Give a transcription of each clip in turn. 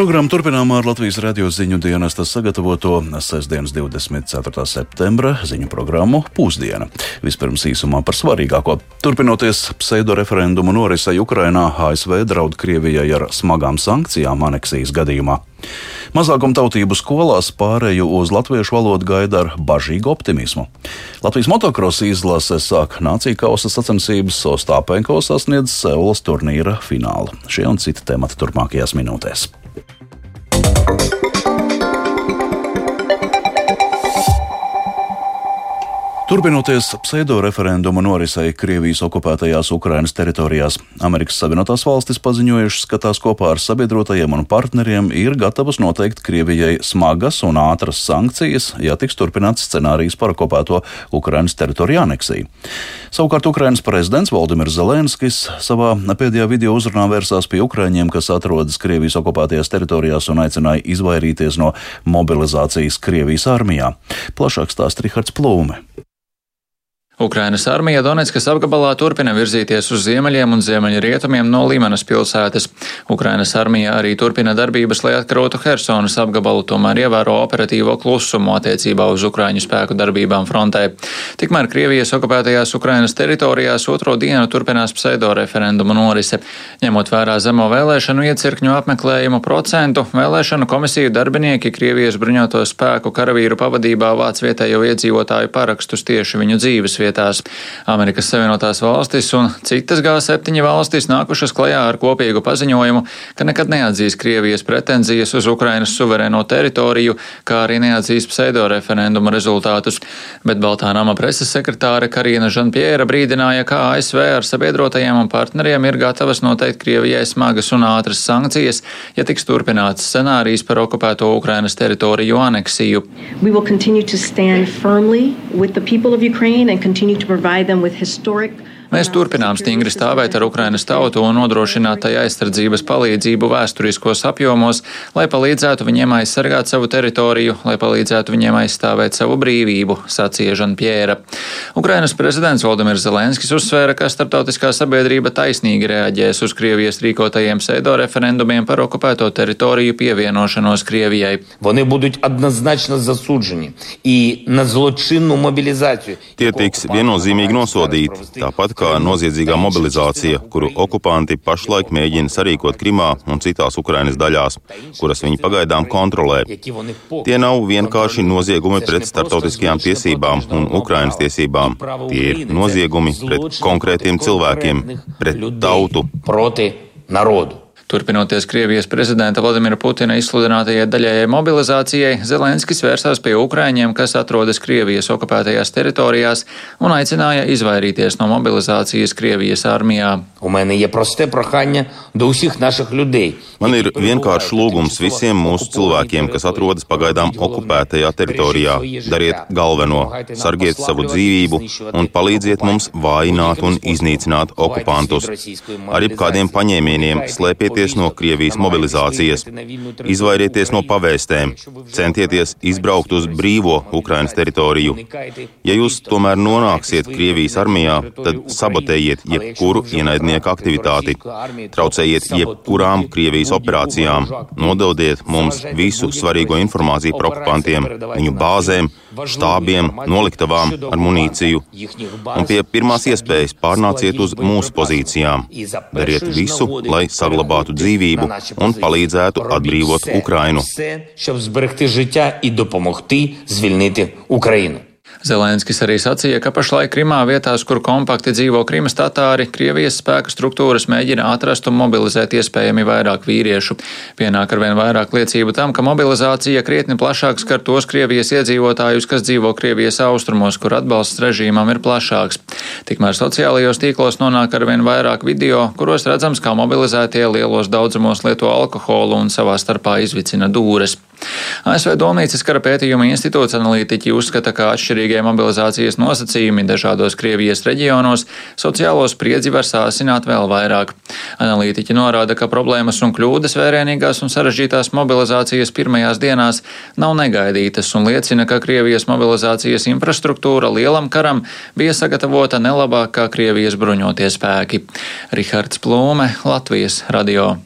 Programmu turpinām ar Latvijas radio ziņu dienesta sagatavoto sestdienas 24. septembra ziņu programmu Pūzdiena. Vispirms īsumā par svarīgāko. Turpinoties pseido referendumu norisai Ukrainā, ASV draud Krievijai ar smagām sankcijām aneksijas gadījumā. Mazākumtautību skolās pārēju uz latviešu valodu gaida ar bažīgu optimismu. Latvijas motocross izlase sāk nācija kausa sacensības, Ostāpenko sasniedz Seulas turnīra finālu. Šie un citi temati turpmākajās minūtēs. Turpinoties pseido-referendumu norisei Krievijas okupētajās Ukrainas teritorijās, Amerikas Savienotās valstis paziņojušas, ka tās kopā ar sabiedrotajiem un partneriem ir gatavas noteikt Krievijai smagas un ātras sankcijas, ja tiks turpināts scenārijs par okupēto Ukrainas teritoriju aneksiju. Savukārt Ukrainas prezidents Valdimirs Zelenskis savā pēdējā video uzrunā vērsās pie Ukraiņiem, kas atrodas Krievijas okupētajās teritorijās un aicināja izvairīties no mobilizācijas Krievijas armijā. Plašāk stāsta Rihards Plūme. Ukrainas armija Donetskas apgabalā turpina virzīties uz ziemeļiem un ziemeļrietumiem no Līmanas pilsētas. Ukrainas armija arī turpina darbības, lai atkarotu Hersonas apgabalu, tomēr ievēro operatīvo klusumu attiecībā uz Ukraiņu spēku darbībām frontē. Tikmēr Krievijas okupētajās Ukrainas teritorijās otro dienu turpinās pseido referendumu norise. Ņemot vērā zemo vēlēšanu iecirkņu apmeklējumu procentu, vēlēšanu komisiju darbinieki Krievijas bruņoto spēku karavīru pavadībā vāc vietējo iedzīvotāju parakstus tieši viņu dzīves vietā vietās. Amerikas Savienotās valstis un citas G7 valstis nākušas klajā ar kopīgu paziņojumu, ka nekad neatzīs Krievijas pretenzijas uz Ukrainas suverēno teritoriju, kā arī neatzīs pseido referendumu rezultātus. Bet Baltā nama preses sekretāre Karina Žanpiera brīdināja, ka ASV ar sabiedrotajiem un partneriem ir gatavas noteikt Krievijai smagas un ātras sankcijas, ja tiks turpināts scenārijs par okupēto Ukrainas teritoriju aneksiju. continue to provide them with historic Mēs turpinām stingri stāvēt ar Ukrainas tautu un nodrošināt tai aizsardzības palīdzību vēsturiskos apjomos, lai palīdzētu viņiem aizsargāt savu teritoriju, lai palīdzētu viņiem aizstāvēt savu brīvību, sacīja Žanpjēra. Ukrainas prezidents Valdemirs Zelenskis uzsvēra, ka starptautiskā sabiedrība taisnīgi reaģēs uz Krievijas rīkotajiem pseido referendumiem par okupēto teritoriju pievienošanos Krievijai. Вони будуть однозначно засуджені і на злочинну мобілізацію. Tie tiks viennozīmīgi nosodīti, tāpat kā noziedzīgā mobilizācija, kuru okupanti pašlaik mēģina sarīkot Krimā un citās Ukrainas daļās, kuras viņi pagaidām kontrolē. Tie nav vienkārši noziegumi pret starptautiskajām tiesībām un Ukrainas tiesībām. Tie ir noziegumi pret konkrētiem cilvēkiem, pret tautu. Proti narodu. Turpinoties Krievijas prezidenta Vladimira Putina izsludinātajai daļējai mobilizācijai, Zelenskis vērsās pie Ukraiņiem, kas atrodas Krievijas okupētajās teritorijās, un aicināja izvairīties no mobilizācijas Krievijas armijā. Man ir vienkāršs lūgums visiem mūsu cilvēkiem, kas atrodas pagaidām okupētajā teritorijā. Dariet galveno, sargiet savu dzīvību un palīdziet mums vājināt un iznīcināt okupantus. Ar jebkādiem paņēmieniem slēpieties izvairieties no Krievijas mobilizācijas, izvairieties no pavēstēm, centieties izbraukt uz brīvo Ukrainas teritoriju. Ja jūs tomēr nonāksiet Krievijas armijā, tad sabotējiet jebkuru ienaidnieku aktivitāti, traucējiet jebkurām Krievijas operācijām, nododiet mums visu svarīgo informāciju par okupantiem, viņu bāzēm, štābiem, noliktavām ar munīciju, un pie pirmās iespējas pārnāciet uz mūsu pozīcijām. Dariet visu, lai saglabātu dzīvību un palīdzētu atbrīvot Ukrainu. Zelenskis arī sacīja, ka pašlaik Krimā vietās, kur kompakti dzīvo Krimas tatāri, Krievijas spēku struktūras mēģina atrast un mobilizēt iespējami vairāk vīriešu. Pienāk ar vien vairāk liecību tam, ka mobilizācija krietni plašāk skar tos Krievijas iedzīvotājus, kas dzīvo Krievijas austrumos, kur atbalsts režīmam ir plašāks. Tikmēr sociālajos tīklos nonāk ar vien vairāk video, kuros redzams, kā mobilizētie lielos daudzumos lieto alkoholu un savā starpā izvicina dūres. ASV Domnīcas kara pētījuma institūts analītiķi uzskata, ka atšķirīgie mobilizācijas nosacījumi dažādos Krievijas reģionos sociālo spriedzi var sāsināt vēl vairāk. Analītiķi norāda, ka problēmas un kļūdas vērienīgās un sarežģītās mobilizācijas pirmajās dienās nav negaidītas un liecina, ka Krievijas mobilizācijas infrastruktūra lielam karam bija sagatavota nelabāk kā Krievijas bruņotie spēki. Rihards Plūme, Latvijas radio.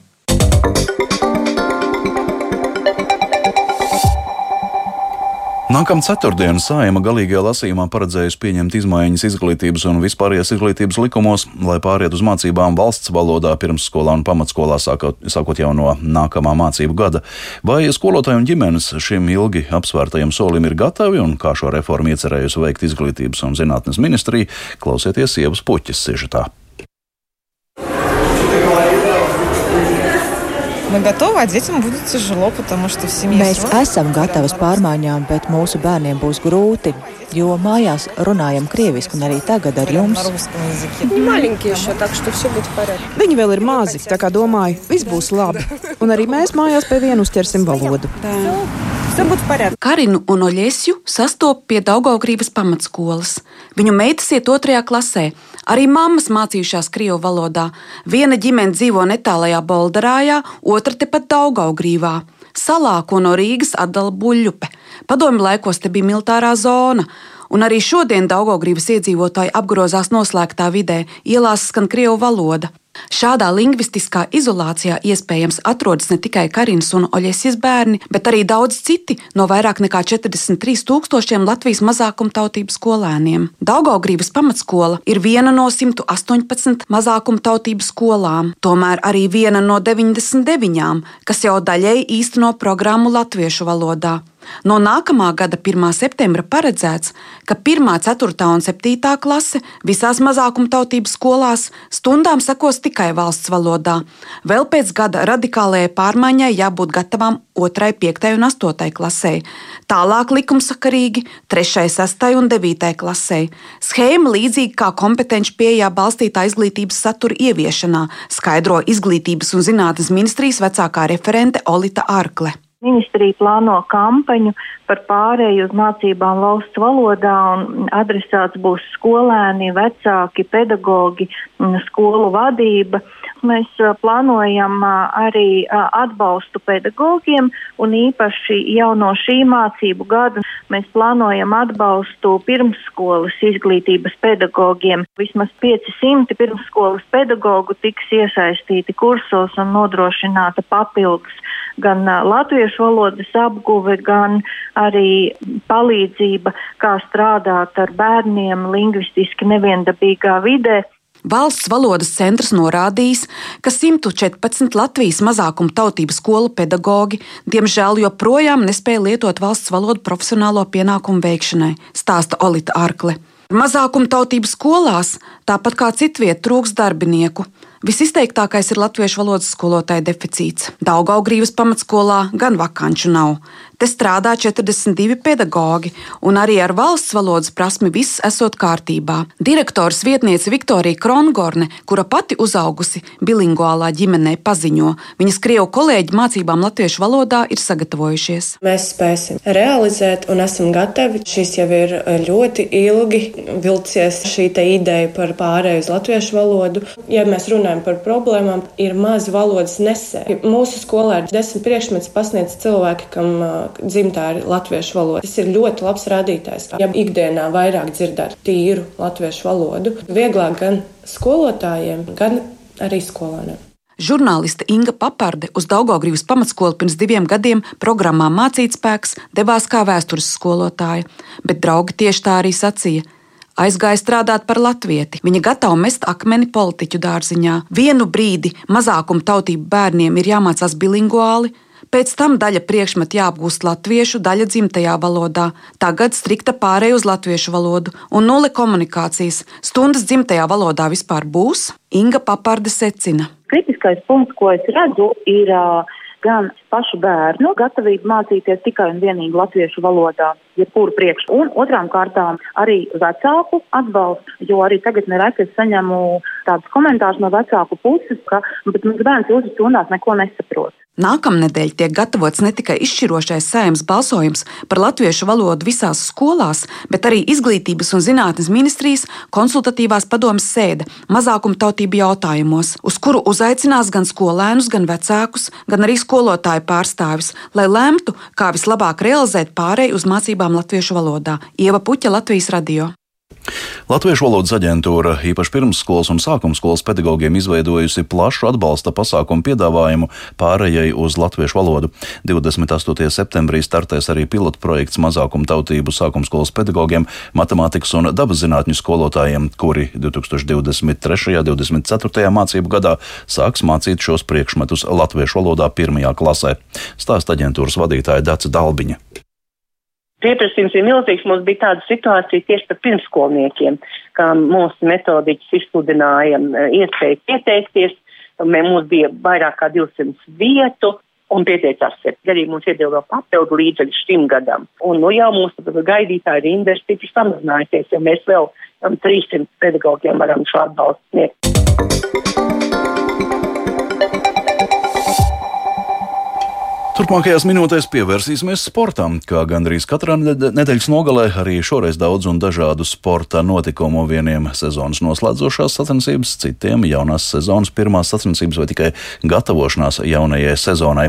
Nākamā ceturtdiena saima galīgajā lasījumā paredzējusi pieņemt izmaiņas izglītības un vispārējās izglītības likumos, lai pāriet uz mācībām valsts valodā pirmsskolā un pamatskolā sākot, sākot jau no nākamā mācību gada. Vai skolotāji un ģimenes šim ilgi apsvērtajam solim ir gatavi un kā šo reformu iecerējusi veikt izglītības un zinātnes ministrija, klausieties sievas puķis sižetā. Мы готовы, а детям будет тяжело, потому что в семье Mēs срок. esam gatavas pārmaiņām, bet mūsu bērniem būs grūti, jo mājās runājam krieviski un arī tagad ar jums. на русском языке. Не маленькие еще, так что все будет в порядке. Viņi vēl ir mazi, tā kā domāju, viss būs labi. Un arī mēs mājās pie viena uzķersim valodu. Все будет в порядке. Karinu un Oļesju sastop pie Daugaugrības pamatskolas. Viņu meitas iet otrajā klasē. Arī mammas mācījušās krievu valodā. Viena ģimene dzīvo netālajā Bolderājā, otra tepat Daugaugrībā. Salā, ko no Rīgas atdala buļļupe. Padomju laikos te bija militārā zona. Un arī šodien Daugaugrības iedzīvotāji apgrozās noslēgtā vidē, ielās skan krievu valoda. Šādā lingvistiskā izolācijā iespējams atrodas ne tikai Karinas un Oļesijas bērni, bet arī daudz citi no vairāk nekā 43 tūkstošiem Latvijas mazākumtautību skolēniem. Daugaugrības pamatskola ir viena no 118 mazākumtautību skolām, tomēr arī viena no 99, kas jau daļēji īsteno programmu latviešu valodā. No nākamā gada 1. septembra paredzēts, ka 1, 4 un 7 klase visās mazākumtautības skolās stundām sekos tikai valsts valodā. Vēl pēc gada radikālajai pārmaiņai jābūt gatavām 2, 5 un 8 klasē. Tālāk likumsakarīgi 3, 6 un 9 klasē. Schēma līdzīga kā kompetenci pieejā balstītā izglītības satura ieviešanā, skaidro Izglītības un zinātnes ministrijas vecākā referente Olita Arkle. Ministrija plāno kampaņu par pārēju uz mācībām valsts valodā, un adresāts būs skolēni, vecāki, pedagoģi, skolu vadība. Mēs plānojam arī atbalstu pedagogiem, un īpaši jau no šī mācību gada mēs plānojam atbalstu pirmsskolas izglītības pedagogiem. Vismaz 500 pirmsskolas pedagogu tiks iesaistīti kursos un nodrošināta papildus gan latviešu valodas apguve, gan arī palīdzība, kā strādāt ar bērniem lingvistiski neviendabīgā vidē. Valsts valodas centrs norādījis, ka 114 Latvijas mazākuma tautības skolu pedagoģi diemžēl joprojām nespēja lietot valsts valodu profesionālo pienākumu veikšanai, stāsta Olita Arkle. Mazākuma tautības skolās, tāpat kā citviet, trūks darbinieku. Visizteiktākais ir latviešu valodas skolotāja deficīts. Daugaugrības pamatskolā gan vakanču nav. Te strādā 42 pedagoģi, un arī ar valsts valodas prasmi viss esot kārtībā. Direktors vietniece Viktorija Krongorne, kura pati uzaugusi bilinguālā ģimenē, paziņo, viņas krievu kolēģi mācībām latviešu valodā ir sagatavojušies. Mēs spēsim realizēt un esam gatavi. Šis jau ir ļoti ilgi vilcies šī ideja par pārēju uz latviešu valodu. Ja mēs runājam par problēmām, ir maz valodas nesēji. Mūsu skolā ir desmit priekšmets pasniedz cilvēki, kam dzimtā ir latviešu valoda. Tas ir ļoti labs rādītājs. Ja ikdienā vairāk dzirdēt tīru latviešu valodu, vieglāk gan skolotājiem, gan arī skolēniem. Žurnāliste Inga Paparde uz Daugaugrības pamatskolu pirms diviem gadiem programmā Mācītspēks devās kā vēstures skolotāja, bet draugi tieši tā arī sacīja. Aizgāja strādāt par latvieti. Viņa gatava mest akmeni politiķu dārziņā. Vienu brīdi mazākuma tautību bērniem ir jāmācās bilinguāli, Pēc tam daļa priekšmetu jāapgūst latviešu, daļa dzimtajā valodā. Tagad strikta pārēja uz latviešu valodu un nulle komunikācijas. Stundas dzimtajā valodā vispār būs? Inga Paparde secina. Kritiskais punkts, ko es redzu, ir gan pašu bērnu gatavība mācīties tikai un vienīgi latviešu valodā, jebkuru priekšu, un otrām kārtām arī vecāku atbalstu, jo arī tagad nereti es saņemu tādus komentārus no vecāku puses, ka mans bērns jūsu stundās neko nesaprot. Nākamnedēļ tiek gatavots ne tikai izšķirošais saimnes balsojums par latviešu valodu visās skolās, bet arī Izglītības un zinātnes ministrijas konsultatīvās padomas sēde mazākuma tautību jautājumos, uz kuru uzaicinās gan skolēnus, gan vecākus, gan arī skolotāju pārstāvis, lai lemtu, kā vislabāk realizēt pārēju uz mācībām latviešu valodā. Ieva Puķa, Latvijas radio. Latviešu valodas aģentūra īpaši pirmsskolas un sākumskolas pedagogiem izveidojusi plašu atbalsta pasākumu piedāvājumu pārējai uz latviešu valodu. 28. septembrī startēs arī pilotprojekts mazākumu tautību sākumskolas pedagogiem, matemātikas un dabas zinātņu skolotājiem, kuri 2023. un 2024. mācību gadā sāks mācīt šos priekšmetus latviešu valodā pirmajā klasē. Stāsta aģentūras vadītāja Daca Dalbiņa pieprasījums ir milzīgs. Mums bija tāda situācija tieši par pirmskolniekiem, kā mūsu metodiķis izsludināja iespēju pieteikties. Mums bija vairāk kā 200 vietu. Un pieteicās. Arī mums iedeva vēl papildu līdzekļu šim gadam. Un nu jau mūsu gaidītāja rinda ir stipri samazinājusies, jo mēs vēl um, 300 pedagogiem varam šo atbalstu sniegt. Turpmākajās minūtēs pievērsīsimies sportam, kā gandrīz katrā nedēļas nogalē, arī šoreiz daudz un dažādu sporta notikumu. Vieniem sezonas noslēdzošās sacensības, citiem jaunās sezonas pirmās sacensības vai tikai gatavošanās jaunajai sezonai.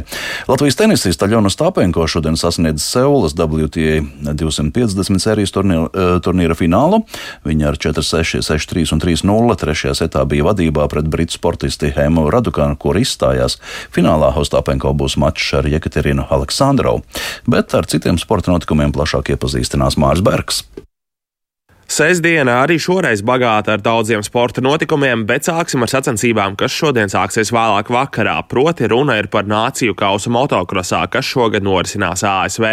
Latvijas tenisīs Taļona Stāpenko šodien sasniedz Seulas WTA 250 sērijas turnīra, turnīra finālu. Viņa ar 4-6, 6-3 un 3-0 trešajā setā bija vadībā pret britu sportisti Hēmu Radukānu, kur izstājās. Finālā Ostāpenko būs mačs ar Jekaterinu Aleksandrovu, bet ar citiem sporta notikumiem plašāk iepazīstinās Mārs Bergs. Sēsdiena arī šoreiz bagāta ar daudziem sporta notikumiem, bet sāksim ar sacensībām, kas šodien sāksies vēlāk vakarā. Proti, runa ir par nāciju kausa motokrosā, kas šogad norisinās ASV.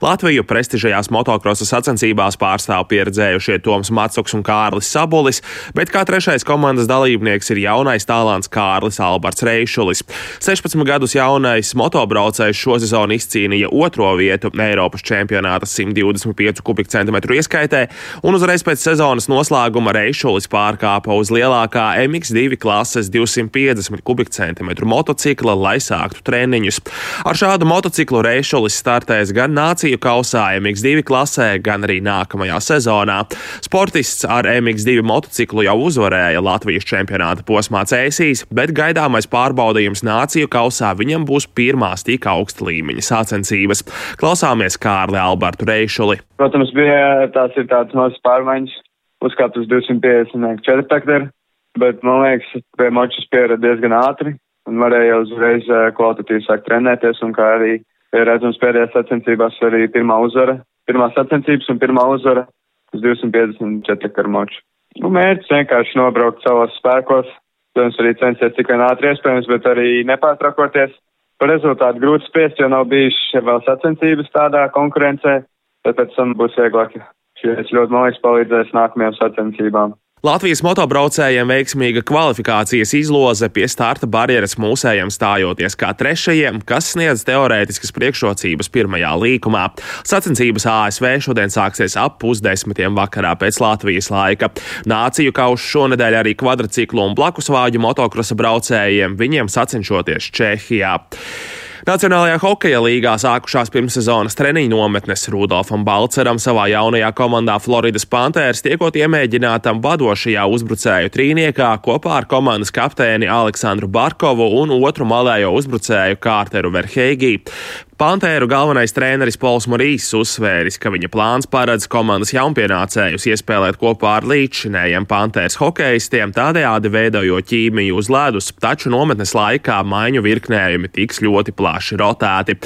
Latviju prestižajās motokrosa sacensībās pārstāv pieredzējušie Toms Matsuks un Kārlis Sabulis, bet kā trešais komandas dalībnieks ir jaunais tālants Kārlis Alberts Reišulis. 16 gadus jaunais motobraucējs šo sezonu izcīnīja otro vietu Eiropas čempionāta 125 kubikcentimetru ieskaitē un uzreiz Uzreiz pēc sezonas noslēguma Reišulis pārkāpa uz lielākā MX2 klases 250 kubikcentimetru motocikla, lai sāktu treniņus. Ar šādu motociklu Reišulis startēs gan Nāciju kausā MX2 klasē, gan arī nākamajā sezonā. Sportists ar MX2 motociklu jau uzvarēja Latvijas čempionāta posmā cēsīs, bet gaidāmais pārbaudījums Nāciju kausā viņam būs pirmās tik augsta līmeņa sacensības. Klausāmies Kārli Albertu Reišuli. Protams, bija tās ir tādas mazas pārmaiņas, uzkāpt uz 250 četrtakteru, bet man liekas, pie mačas pierada diezgan ātri un varēja uzreiz eh, kvalitatīvi sākt trenēties un kā arī redzams pēdējās sacensībās arī pirmā uzvara, pirmā sacensības un pirmā uzvara uz 250 četrtakteru maču. Nu, mērķis vienkārši nobraukt savos spēkos, protams, arī censties cik vien ātri iespējams, bet arī nepārtrakoties. Par rezultātu grūti spriest, jo nav bijušas vēl sacensības tādā konkurencē tad pēc tam būs vieglāk. Šis ļoti, man liekas, palīdzēs nākamajām sacensībām. Latvijas motobraucējiem veiksmīga kvalifikācijas izloze pie starta barjeras mūsējiem stājoties kā trešajiem, kas sniedz teorētiskas priekšrocības pirmajā līkumā. Sacensības ASV šodien sāksies ap pusdesmitiem vakarā pēc Latvijas laika. Nāciju kaušu šonadēļ arī kvadrciklu un blakusvāģu motokrosa braucējiem, viņiem sacenšoties Čehijā. Nacionālajā hokeja līgā sākušās pirmssezonas treniņu nometnes Rudolfam Balceram savā jaunajā komandā Floridas Panthers tiekot iemēģinātam vadošajā uzbrucēju trīniekā kopā ar komandas kapteini Aleksandru Barkovu un otru malējo uzbrucēju Kārteru Verheigī. Pantēru galvenais treneris Pols Morīs uzsvēris, ka viņa plāns paredz komandas jaunpienācējus iespēlēt kopā ar līdzšinējiem Pantēras hokeistiem, tādējādi veidojot ķīmiju uz ledus, taču nometnes laikā maiņu virknējumi tiks ļoti plaši rotēti.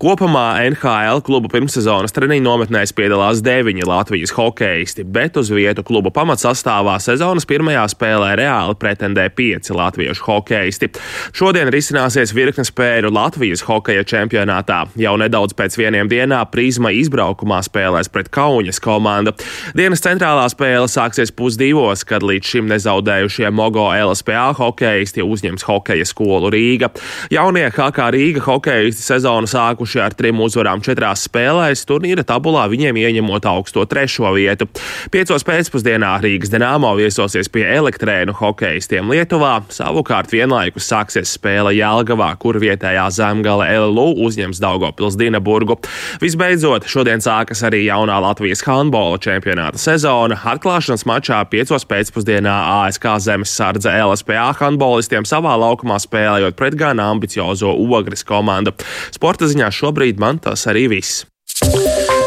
Kopumā NHL klubu pirmssezonas treniņu nometnēs piedalās deviņi Latvijas hokeisti, bet uz vietu kluba pamatsastāvā sezonas pirmajā spēlē reāli pretendē pieci latviešu hokeisti. Šodien risināsies virkne spēļu Latvijas hokeja čempionātā. Jau nedaudz pēc vieniem dienā Prīzma izbraukumā spēlēs pret Kaunas komandu. Dienas centrālā spēle sāksies pusdivos, kad līdz šim nezaudējušie Mogo LSPA hokeisti uzņems hokeja skolu Rīga. Jaunie HK Rīga hokeisti sezonu sākuši ar trim uzvarām četrās spēlēs, turnīra tabulā viņiem ieņemot augsto trešo vietu. Piecos pēcpusdienā Rīgas Dienāmo viesosies pie elektrēnu hokeistiem Lietuvā, savukārt vienlaikus sāksies spēle Jelgavā, kur vietējā zemgale LLU uzņems Daugopils Dienaburgu. Visbeidzot, šodien sākas arī jaunā Latvijas handbola čempionāta sezona. Atklāšanas mačā 5. pēcpusdienā ASK Zemes sardze LSPA handbolistiem savā laukumā spēlējot pret gan ambiciozo Ogres komandu. Sporta ziņā šobrīd man tas arī viss.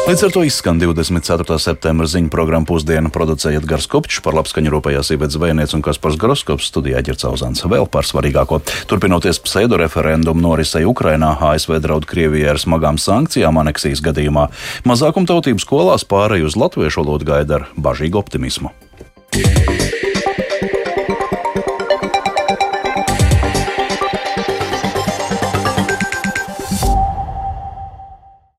Līdz ar to izskan 24. septembra ziņu programma pusdiena producēja Edgars Kopčs, par labskaņu rūpējās Ivets Zvejniec un Kaspars Groskops studijā Ģercauzans. Vēl par svarīgāko. Turpinoties pseido referendumu norisei Ukrainā, ASV draud Krievijai ar smagām sankcijām aneksijas gadījumā. Mazākumtautību skolās pārēju uz latviešu valodu gaida ar bažīgu optimismu. Yeah.